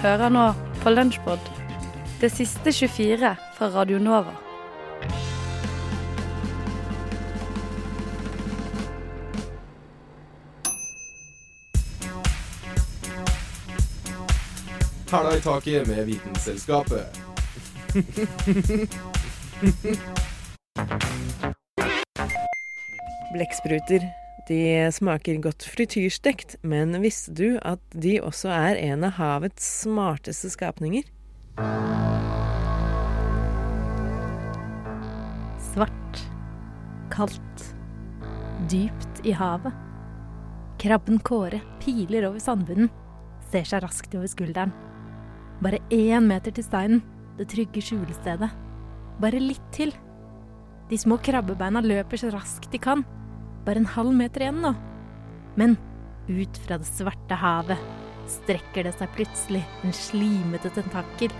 Hører nå på Lunsjpod, det siste 24 fra Radio Nova. Hæla i taket med Vitenselskapet. Blekkspruter. De smaker godt frityrstekt, men visste du at de også er en av havets smarteste skapninger? Svart. Kaldt. Dypt i havet. Krabben Kåre piler over sandbunnen, ser seg raskt over skulderen. Bare én meter til steinen, det trygge skjulestedet. Bare litt til. De små krabbebeina løper så raskt de kan. Bare en halv meter igjen nå. Men ut fra det svarte havet strekker det seg plutselig en slimete tentakel,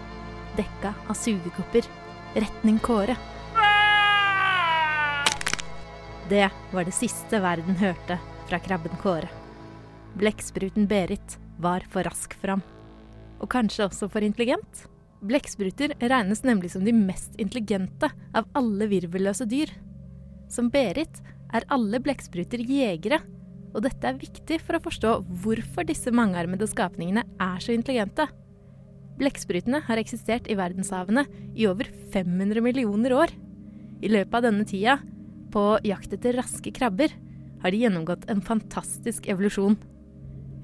dekka av sugekopper, retning Kåre. Det var det siste verden hørte fra krabben Kåre. Blekkspruten Berit var for rask fram. Og kanskje også for intelligent. Blekkspruter regnes nemlig som de mest intelligente av alle virvelløse dyr. Som Berit er alle blekkspruter jegere, og dette er viktig for å forstå hvorfor disse mangearmede skapningene er så intelligente. Blekksprutene har eksistert i verdenshavene i over 500 millioner år. I løpet av denne tida, på jakt etter raske krabber, har de gjennomgått en fantastisk evolusjon.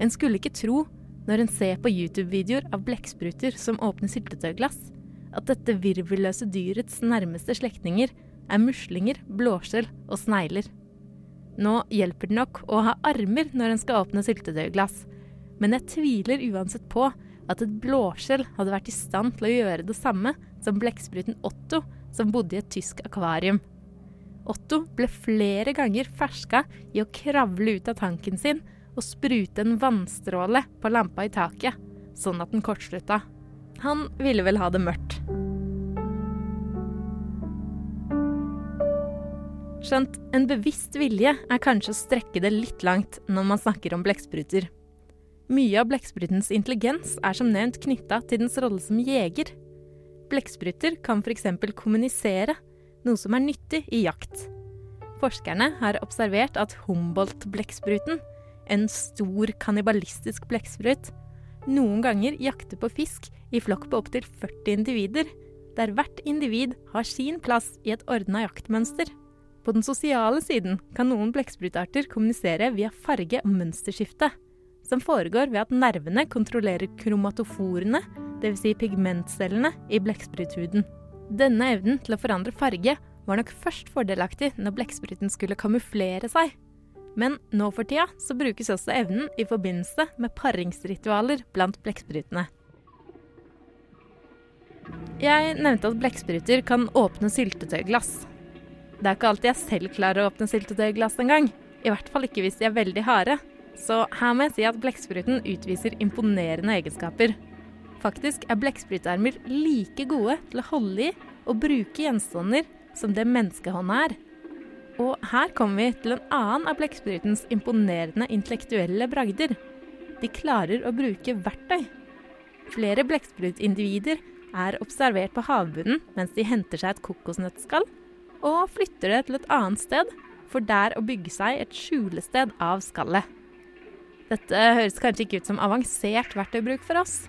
En skulle ikke tro, når en ser på YouTube-videoer av blekkspruter som åpner syltetøyglass, at dette virvelløse dyrets nærmeste slektninger er muslinger, blåskjell og snegler. Nå hjelper det nok å ha armer når en skal åpne syltetøyglass, men jeg tviler uansett på at et blåskjell hadde vært i stand til å gjøre det samme som blekkspruten Otto, som bodde i et tysk akvarium. Otto ble flere ganger ferska i å kravle ut av tanken sin og sprute en vannstråle på lampa i taket, sånn at den kortslutta. Han ville vel ha det mørkt. Skjønt en bevisst vilje er kanskje å strekke det litt langt når man snakker om blekkspruter. Mye av blekksprutens intelligens er som nevnt knytta til dens rolle som jeger. Blekkspruter kan f.eks. kommunisere, noe som er nyttig i jakt. Forskerne har observert at Humboldt-blekkspruten, en stor kannibalistisk blekksprut, noen ganger jakter på fisk i flokk på opptil 40 individer, der hvert individ har sin plass i et ordna jaktmønster. På den sosiale siden kan noen blekksprutarter kommunisere via farge- og mønsterskifte, som foregår ved at nervene kontrollerer kromatoforene, dvs. Si pigmentcellene, i blekkspruthuden. Denne evnen til å forandre farge var nok først fordelaktig når blekkspruten skulle kamuflere seg. Men nå for tida så brukes også evnen i forbindelse med paringsritualer blant blekksprutene. Jeg nevnte at blekkspruter kan åpne syltetøyglass. Det er ikke alltid jeg selv klarer å åpne syltetøyglass engang. I hvert fall ikke hvis de er veldig harde. Så her må jeg si at blekkspruten utviser imponerende egenskaper. Faktisk er blekksprutermer like gode til å holde i og bruke gjenstander som det menneskehånda er. Og her kommer vi til en annen av blekksprutens imponerende intellektuelle bragder. De klarer å bruke verktøy. Flere blekksprutindivider er observert på havbunnen mens de henter seg et kokosnøttskall og flytter det til et annet sted, for der å bygge seg et skjulested av skallet. Dette høres kanskje ikke ut som avansert verktøybruk for oss,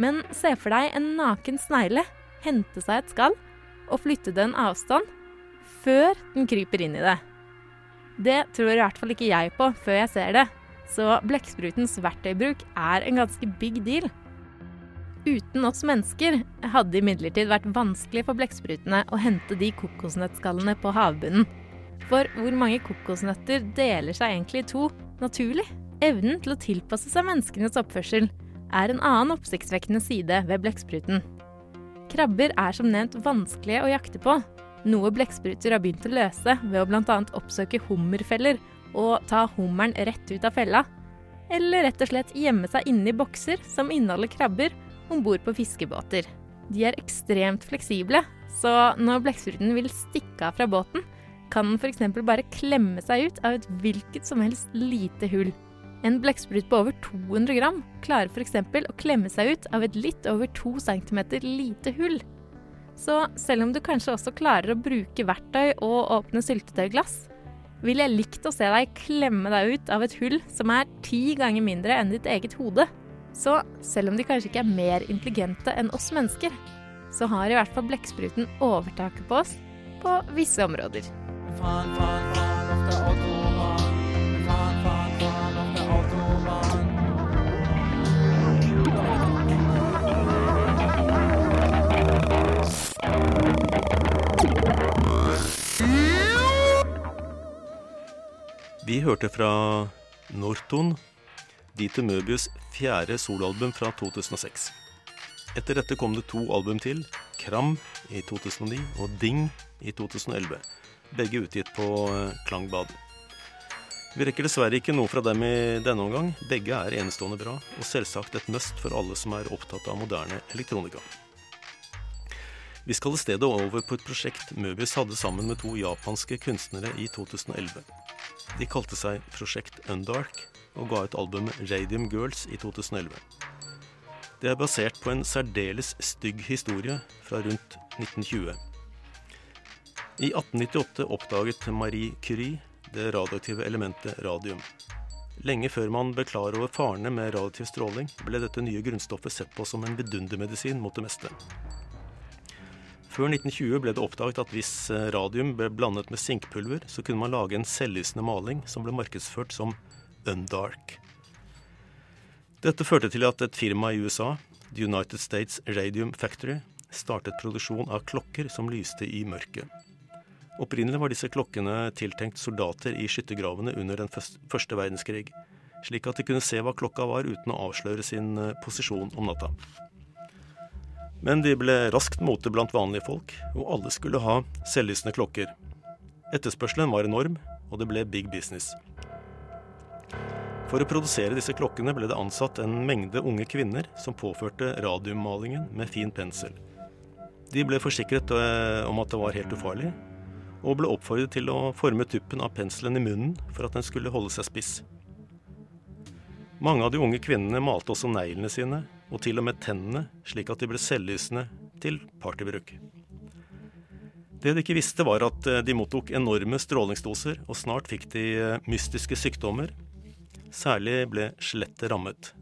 men se for deg en naken snegle hente seg et skall og flytte det en avstand før den kryper inn i det. Det tror i hvert fall ikke jeg på før jeg ser det, så blekksprutens verktøybruk er en ganske big deal. Uten oss mennesker hadde imidlertid vært vanskelig for blekksprutene å hente de kokosnøttskallene på havbunnen. For hvor mange kokosnøtter deler seg egentlig i to naturlig? Evnen til å tilpasse seg menneskenes oppførsel er en annen oppsiktsvekkende side ved blekkspruten. Krabber er som nevnt vanskelige å jakte på, noe blekkspruter har begynt å løse ved å bl.a. oppsøke hummerfeller og ta hummeren rett ut av fella, eller rett og slett gjemme seg inne i bokser som inneholder krabber om bord på fiskebåter. De er ekstremt fleksible, så når blekkspruten vil stikke av fra båten, kan den f.eks. bare klemme seg ut av et hvilket som helst lite hull. En blekksprut på over 200 gram klarer f.eks. å klemme seg ut av et litt over 2 cm lite hull. Så selv om du kanskje også klarer å bruke verktøy og åpne syltetøyglass, vil jeg likt å se deg klemme deg ut av et hull som er ti ganger mindre enn ditt eget hode. Så selv om de kanskje ikke er mer intelligente enn oss mennesker, så har i hvert fall blekkspruten overtaket på oss på visse områder. Faen, faen, faen, ofte autobahn. Faen, faen, faen, ofte autobahn. Vi hørte fra Norton, Dieter Møbius' fjerde soloalbum fra 2006. Etter dette kom det to album til, Kram i 2009 og Ding i 2011. Begge utgitt på eh, Klangbad. Vi rekker dessverre ikke noe fra dem i denne omgang. Begge er enestående bra, og selvsagt et must for alle som er opptatt av moderne elektronika. Vi skal i stedet over på et prosjekt Møbius hadde sammen med to japanske kunstnere i 2011. De kalte seg Prosjekt Undark og ga ut albumet Radium Girls i 2011. Det er basert på en særdeles stygg historie fra rundt 1920. I 1898 oppdaget Marie Curie det radioaktive elementet radium. Lenge før man ble klar over farene med radioaktiv stråling, ble dette nye grunnstoffet sett på som en vidundermedisin mot det meste. Før 1920 ble det oppdaget at hvis eh, radium ble blandet med sinkpulver, så kunne man lage en selvlysende maling som ble markedsført som Undark. Dette førte til at et firma i USA, The United States Radium Factory, startet produksjon av klokker som lyste i mørket. Opprinnelig var disse klokkene tiltenkt soldater i skyttergravene under den første verdenskrig, slik at de kunne se hva klokka var uten å avsløre sin eh, posisjon om natta. Men de ble raskt mote blant vanlige folk, og alle skulle ha selvlysende klokker. Etterspørselen var enorm, og det ble big business. For å produsere disse klokkene ble det ansatt en mengde unge kvinner som påførte radiummalingen med fin pensel. De ble forsikret eh, om at det var helt ufarlig, og ble oppfordret til å forme tuppen av penselen i munnen for at den skulle holde seg spiss. Mange av de unge kvinnene malte også neglene sine, og til og med tennene, slik at de ble selvlysende til partybruk. Det de ikke visste, var at eh, de mottok enorme strålingsdoser, og snart fikk de eh, mystiske sykdommer. Særlig ble skjelettet rammet.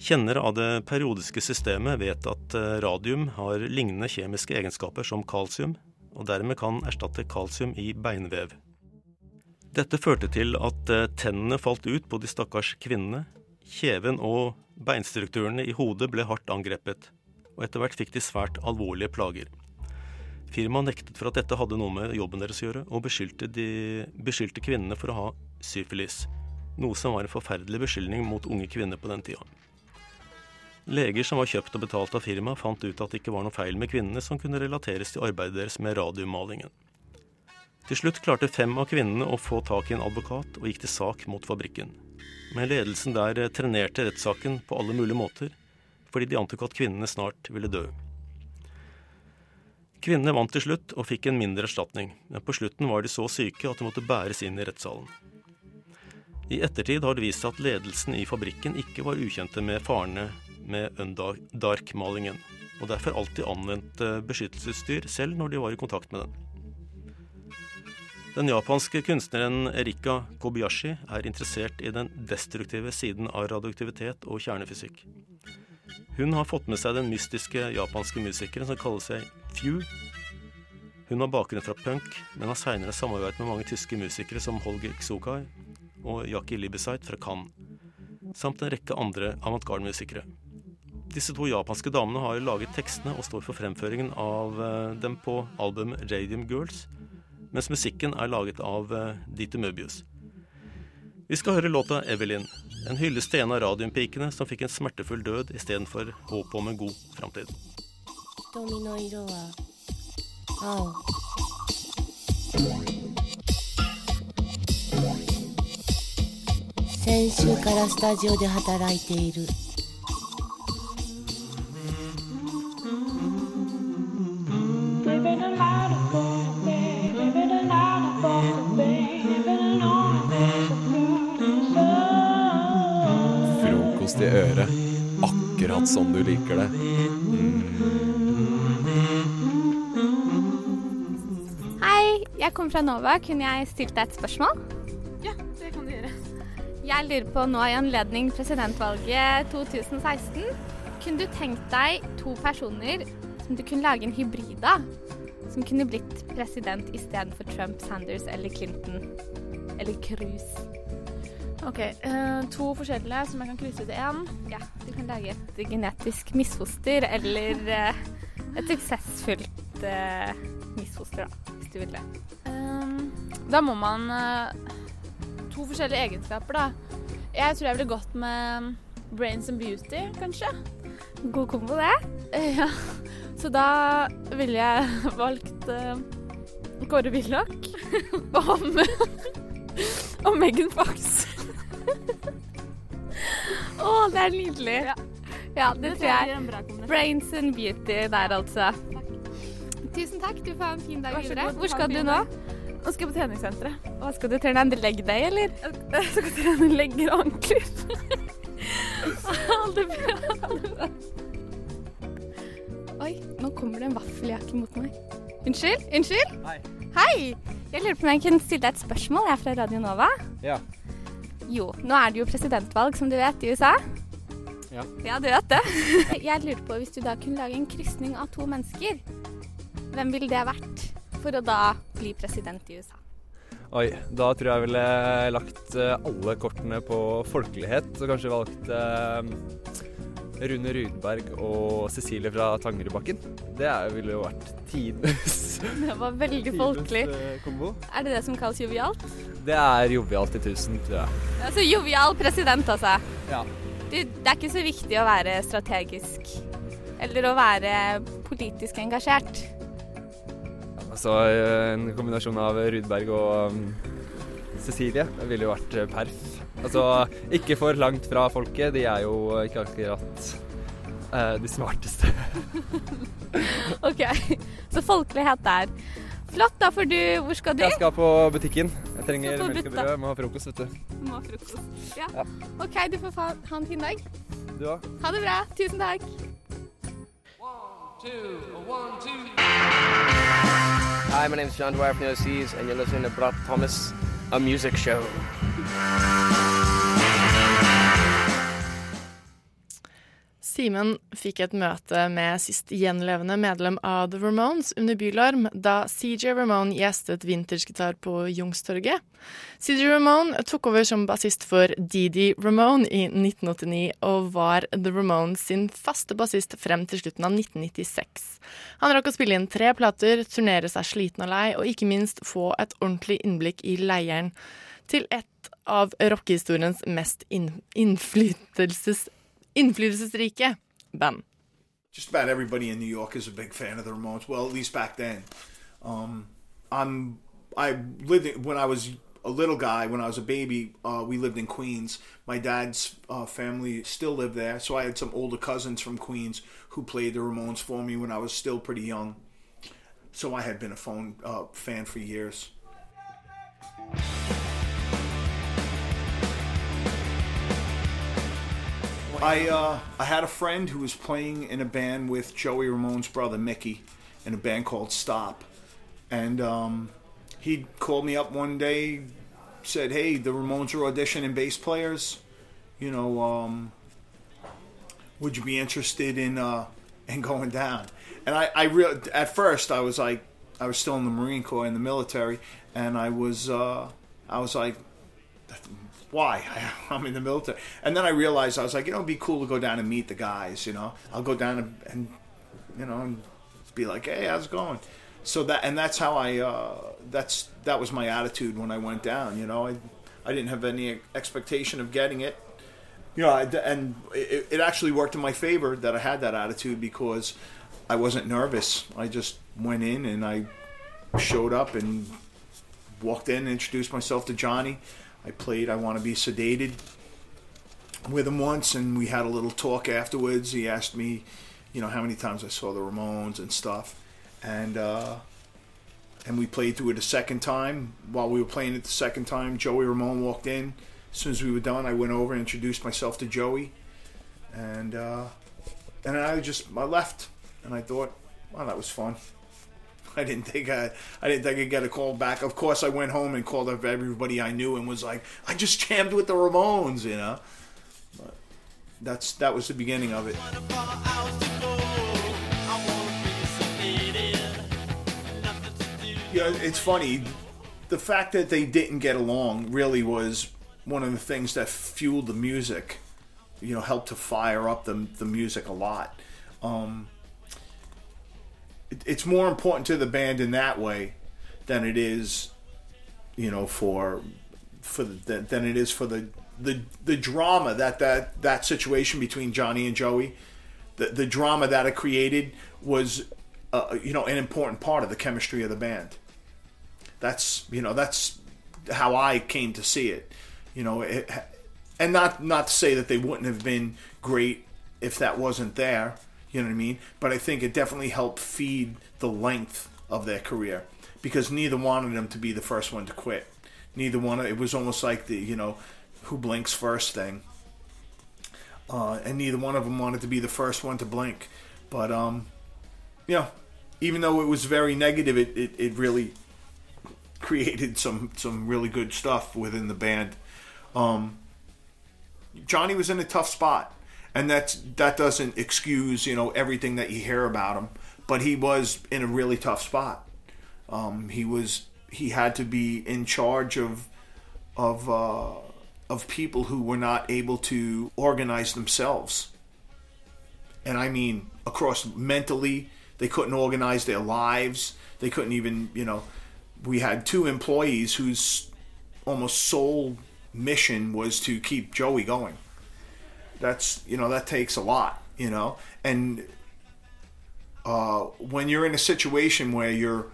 Kjennere av det periodiske systemet vet at eh, radium har lignende kjemiske egenskaper som kalsium, og dermed kan erstatte kalsium i beinvev. Dette førte til at eh, tennene falt ut på de stakkars kvinnene. Kjeven og beinstrukturene i hodet ble hardt angrepet, og etter hvert fikk de svært alvorlige plager. Firmaet nektet for at dette hadde noe med jobben deres å gjøre, og beskyldte, de, beskyldte kvinnene for å ha syfilis, noe som var en forferdelig beskyldning mot unge kvinner på den tida. Leger som var kjøpt og betalt av firmaet, fant ut at det ikke var noe feil med kvinnene som kunne relateres til arbeidet deres med radiomalingen. Til slutt klarte fem av kvinnene å få tak i en advokat og gikk til sak mot fabrikken. Men ledelsen der eh, trenerte rettssaken på alle mulige måter, fordi de antok at kvinnene snart ville dø. Kvinnene vant til slutt og fikk en mindre erstatning, men på slutten var de så syke at de måtte bæres inn i rettssalen. I ettertid har det vist seg at ledelsen i fabrikken ikke var ukjente med farene med Undark-malingen, og derfor alltid anvendte beskyttelsesutstyr selv når de var i kontakt med den. Den japanske kunstneren Erika Kobayashi er interessert i den destruktive siden av radioaktivitet og kjernefysikk. Hun har fått med seg den mystiske japanske musikeren som kaller seg Few. Hun har bakgrunn fra punk, men har seinere samarbeidet med mange tyske musikere som Holger Xukai og Jaki Libesite fra Cannes, samt en rekke andre avantgarde-musikere. Disse to japanske damene har laget tekstene og står for fremføringen av eh, dem på albumet Radium Girls, mens musikken er laget av eh, Dieter Möbius. Vi skal høre låta 'Evelyn', en hyllest til en av radiumpikene som fikk en smertefull død istedenfor håp om en god framtid. 瞳の色は青 先週からスタジオで働いている Frokost i øret, akkurat som du liker det. Hei, jeg kommer fra NOVA. Kunne jeg stilt deg et spørsmål? Jeg lurer på nå i anledning presidentvalget 2016. Kunne du tenkt deg to personer som du kunne lage en hybrid av? Som kunne blitt president istedenfor Trump, Sanders eller Clinton? Eller Cruz? OK. Uh, to forskjellige som jeg kan krysse ut i én. Ja, du kan lage et genetisk misfoster eller uh, et suksessfullt uh, misfoster, da, hvis du vil det. Ehm, da må man To forskjellige egenskaper, da. Jeg tror jeg ville gått med brains and beauty, kanskje. God kombo, det. Ja. Så da ville jeg valgt uh, Kåre Willoch og, og Megan Fox. Å, det er nydelig. Ja, det, tror jeg. Brains and beauty der, altså. Tusen takk. Du får ha en fin dag videre. Hvor skal du nå? Nå skal jeg på treningssenteret. Hva skal du trene? En leg day, eller? Jeg skal trene legger og ankler. Ha det bra. Oi, nå kommer det en vaffeljakke mot meg. Unnskyld? Unnskyld? Hei. Hei! Jeg lurer på om jeg kunne stille deg et spørsmål. Jeg er fra Radio Nova. Ja. Jo, nå er det jo presidentvalg, som du vet, i USA. Ja. Ja, du vet det. Jeg lurer på hvis du da kunne lage en krysning av to mennesker. Hvem ville det vært for å da bli president i USA? Oi, da tror jeg jeg ville lagt eh, alle kortene på folkelighet, og kanskje valgt eh, Rune Rudberg og Cecilie fra Tangerudbakken. Det ville jo vært tidenes Det var veldig folkelig. tidenes, eh. Er det det som kalles jovialt? Det er jovialt i tusen, tror jeg. Altså jovial president, altså. Ja. Du, det er ikke så viktig å være strategisk eller å være politisk engasjert. Altså eh, en kombinasjon av Rudberg og um, Cecilie ville jo vært eh, perf. Altså ikke for langt fra folket, de er jo ikke akkurat eh, de smarteste. OK, så folkelighet der. Flott, da får du Hvor skal du? Jeg skal på butikken. Jeg trenger melk og brød, må ha frokost, vet du. Må ha frokost. Ja. Ja. OK, du får ha en fin dag. Du òg. Ha det bra. Tusen takk. Hi, my name is John Dwyer from the OCs, and you're listening to Brat Thomas, a music show. Simen fikk et møte med sist gjenlevende medlem av The Ramones under Bylarm da CJ Ramone gjestet vintersgitar på Youngstorget. CJ Ramone tok over som bassist for Didi Ramone i 1989 og var The Ramones sin faste bassist frem til slutten av 1996. Han rakk å spille inn tre plater, turnere seg sliten og lei, og ikke minst få et ordentlig innblikk i leiren til et av rockehistoriens mest inn innflytelsesrike band. just about everybody in New York is a big fan of the Ramones. Well, at least back then. Um, I'm I lived when I was a little guy. When I was a baby, uh, we lived in Queens. My dad's uh, family still lived there, so I had some older cousins from Queens who played the Ramones for me when I was still pretty young. So I had been a phone uh, fan for years. I uh, I had a friend who was playing in a band with Joey Ramone's brother Mickey, in a band called Stop, and um, he called me up one day, said, "Hey, the Ramones are auditioning bass players. You know, um, would you be interested in uh, in going down?" And I, I real at first I was like, I was still in the Marine Corps in the military, and I was uh, I was like, why? I'm in the military. And then I realized I was like, you know, it'd be cool to go down and meet the guys. You know, I'll go down and, and you know, and be like, hey, how's it going? So that and that's how I uh, that's that was my attitude when I went down. You know, I I didn't have any expectation of getting it. You know, I, and it, it actually worked in my favor that I had that attitude because I wasn't nervous. I just went in and I showed up and walked in and introduced myself to Johnny. I played I Want to Be Sedated with him once, and we had a little talk afterwards. He asked me, you know, how many times I saw the Ramones and stuff, and uh, and we played through it a second time. While we were playing it the second time, Joey Ramone walked in. As soon as we were done, I went over and introduced myself to Joey, and uh, and I just I left, and I thought, wow, that was fun. I didn't think I, I didn't think I'd get a call back. Of course, I went home and called up everybody I knew and was like, I just jammed with the Ramones, you know. But that's that was the beginning of it. Yeah, it's funny. The fact that they didn't get along really was one of the things that fueled the music. You know, helped to fire up the the music a lot. Um, it's more important to the band in that way than it is, you know, for for the, than it is for the the the drama that that that situation between Johnny and Joey, the the drama that it created was, uh, you know, an important part of the chemistry of the band. That's you know that's how I came to see it, you know, it, and not not to say that they wouldn't have been great if that wasn't there. You know what I mean? But I think it definitely helped feed the length of their career because neither wanted them to be the first one to quit. Neither one. It was almost like the you know, who blinks first thing. Uh, and neither one of them wanted to be the first one to blink. But um, know, even though it was very negative, it, it, it really created some some really good stuff within the band. Um, Johnny was in a tough spot, and that's that doesn't excuse you know everything that you hear about him, but he was in a really tough spot. Um, he was he had to be in charge of of uh, of people who were not able to organize themselves, and I mean across mentally they couldn't organize their lives. They couldn't even you know we had two employees whose almost sole mission was to keep Joey going. That's you know that takes a lot, you know, and uh, when you're in a situation where your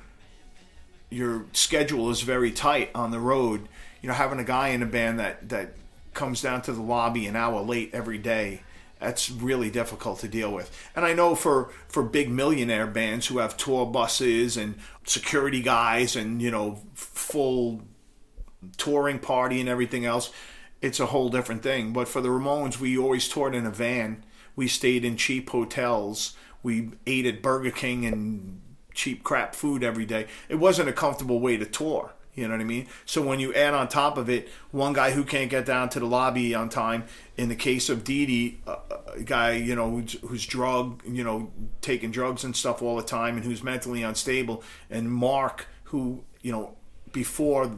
your schedule is very tight on the road, you know, having a guy in a band that that comes down to the lobby an hour late every day that's really difficult to deal with. And I know for for big millionaire bands who have tour buses and security guys and you know full touring party and everything else, it's a whole different thing. But for the Ramones, we always toured in a van. We stayed in cheap hotels. We ate at Burger King and cheap crap food every day. It wasn't a comfortable way to tour. You know what I mean? So when you add on top of it one guy who can't get down to the lobby on time, in the case of Dee Dee, a, guy you know who's, who's drug, you know, taking drugs and stuff all the time, and who's mentally unstable, and Mark, who you know before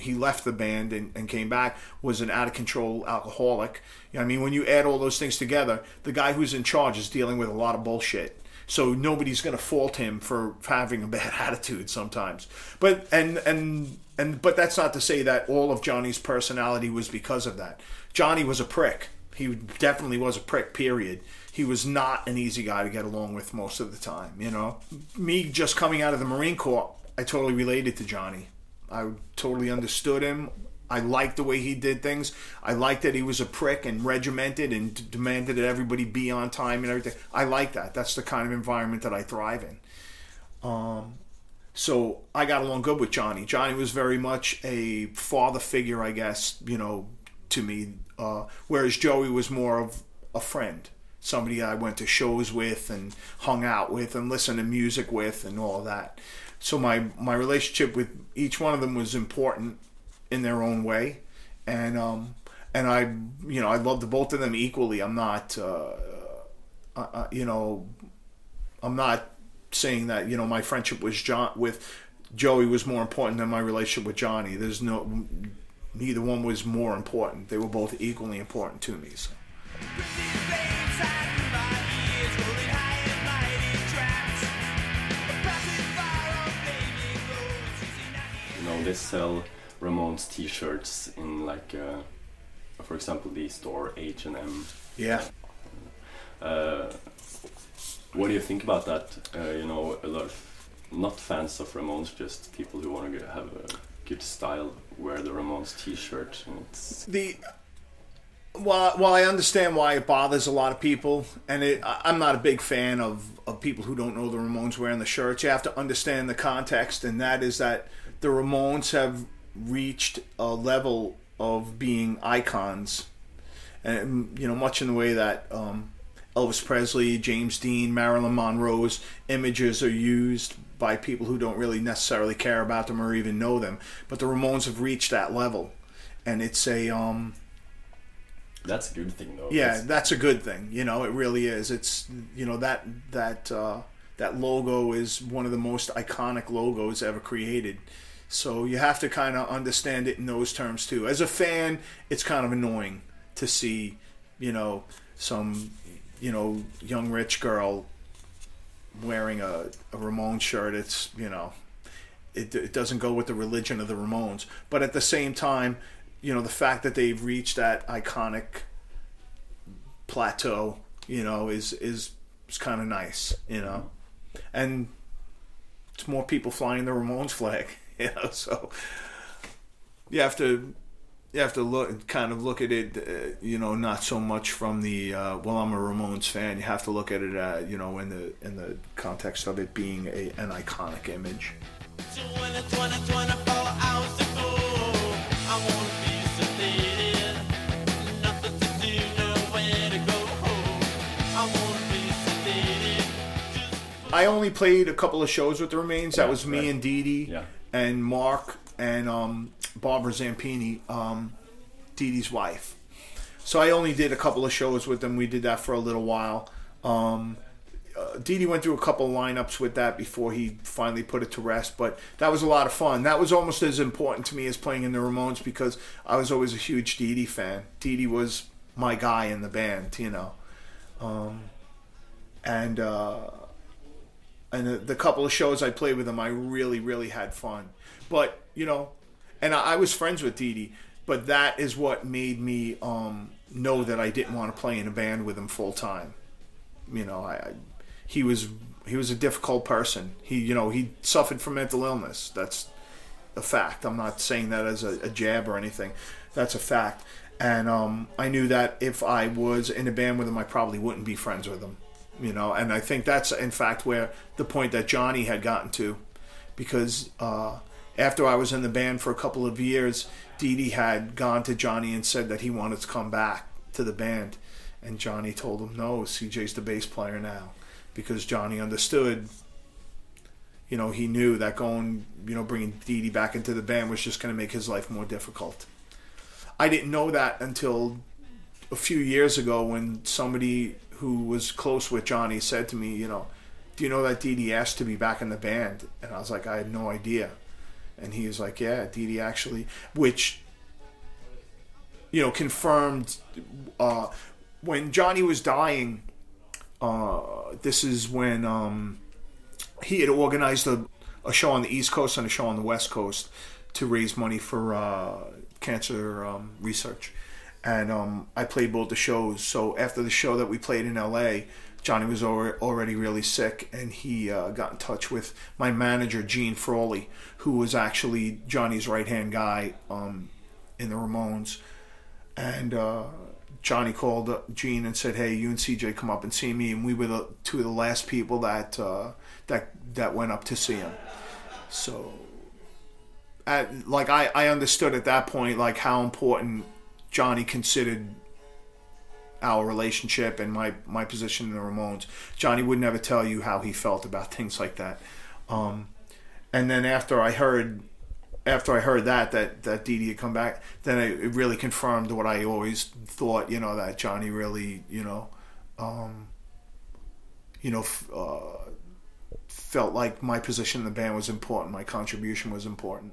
he left the band and, and came back was an out of control alcoholic. You know, I mean, when you add all those things together, the guy who's in charge is dealing with a lot of bullshit. So nobody's going to fault him for having a bad attitude sometimes. But and and and but that's not to say that all of Johnny's personality was because of that. Johnny was a prick. He definitely was a prick. Period. He was not an easy guy to get along with most of the time. You know, me just coming out of the Marine Corps, I totally related to Johnny. I totally understood him. I liked the way he did things. I liked that he was a prick and regimented and d- demanded that everybody be on time and everything. I like that. That's the kind of environment that I thrive in. Um, so I got along good with Johnny. Johnny was very much a father figure, I guess, you know, to me. Uh, whereas Joey was more of a friend, somebody I went to shows with and hung out with and listened to music with and all that. So my my relationship with each one of them was important in their own way, and um, and I you know I love the both of them equally. I'm not uh, uh, uh, you know I'm not saying that you know my friendship was John with Joey was more important than my relationship with Johnny. There's no neither one was more important. They were both equally important to me. So. They sell Ramones T-shirts in like, uh, for example, the store H and M. Yeah. Uh, what do you think about that? Uh, you know, a lot of not fans of Ramones, just people who want to have a good style wear the Ramones T-shirt. And it's the well, while I understand why it bothers a lot of people, and it, I'm not a big fan of, of people who don't know the Ramones wearing the shirts. You have to understand the context, and that is that the Ramones have reached a level of being icons, and you know much in the way that um, Elvis Presley, James Dean, Marilyn Monroe's images are used by people who don't really necessarily care about them or even know them. But the Ramones have reached that level, and it's a um, That's a good thing, though. yeah, That's- that's a good thing. You know, it really is. It's you know that that uh, that logo is one of the most iconic logos ever created. So you have to kind of understand it in those terms too. As a fan, it's kind of annoying to see, you know, some you know young rich girl wearing a, a Ramon shirt. It's you know, it, it doesn't go with the religion of the Ramones. But at the same time, you know, the fact that they've reached that iconic plateau, you know, is is is kind of nice, you know, and it's more people flying the Ramones flag, you know. So you have to you have to look kind of look at it, uh, you know, not so much from the uh, well, I'm a Ramones fan. You have to look at it, uh, you know, in the in the context of it being a, an iconic image. I only played a couple of shows with the Remains. That was me right. and Dee Dee Yeah. And Mark and um, Barbara Zampini, um, Dee Dee's wife. So I only did a couple of shows with them. We did that for a little while. Um, uh, Dee Dee went through a couple lineups with that before he finally put it to rest, but that was a lot of fun. That was almost as important to me as playing in the Ramones because I was always a huge Dee Dee fan. Dee Dee was my guy in the band, you know. Um, and uh, and the, the couple of shows I played with him, I really, really had fun. But you know, and I, I was friends with Dee Dee, but that is what made me um, know that I didn't want to play in a band with him full time. You know, I, I he was he was a difficult person. He you know he suffered from mental illness. That's a fact. I'm not saying that as a, a jab or anything. That's a fact. And um, I knew that if I was in a band with him, I probably wouldn't be friends with him. You know, and I think that's in fact where the point that Johnny had gotten to, because uh, after I was in the band for a couple of years, Dee Dee had gone to Johnny and said that he wanted to come back to the band, and Johnny told him no. CJ's the bass player now, because Johnny understood you know, he knew that going, you know, bringing Dee Dee back into the band was just going to make his life more difficult. I didn't know that until a few years ago when somebody who was close with Johnny said to me, you know, do you know that Dee Dee asked to be back in the band? And I was like, I had no idea. And he was like, yeah, Dee Dee actually, which, you know, confirmed uh, when Johnny was dying. Uh, this is when um, he had organized a, a show on the East Coast and a show on the West Coast to raise money for uh, cancer um, research. And um, I played both the shows. So after the show that we played in LA, Johnny was already really sick, and he uh, got in touch with my manager, Gene Frawley, who was actually Johnny's right hand guy um, in the Ramones. And uh, Johnny called Gene and said, "Hey, you and CJ come up and see me." And we were the two of the last people that uh, that that went up to see him. So, at, like I, I understood at that point like how important Johnny considered our relationship and my my position in the Ramones. Johnny would never tell you how he felt about things like that. Um, and then after I heard after I heard that that that Dee had come back, then it, really confirmed what I always thought. You know that Johnny really, you know, um, you know, uh, felt like my position in the band was important. My contribution was important.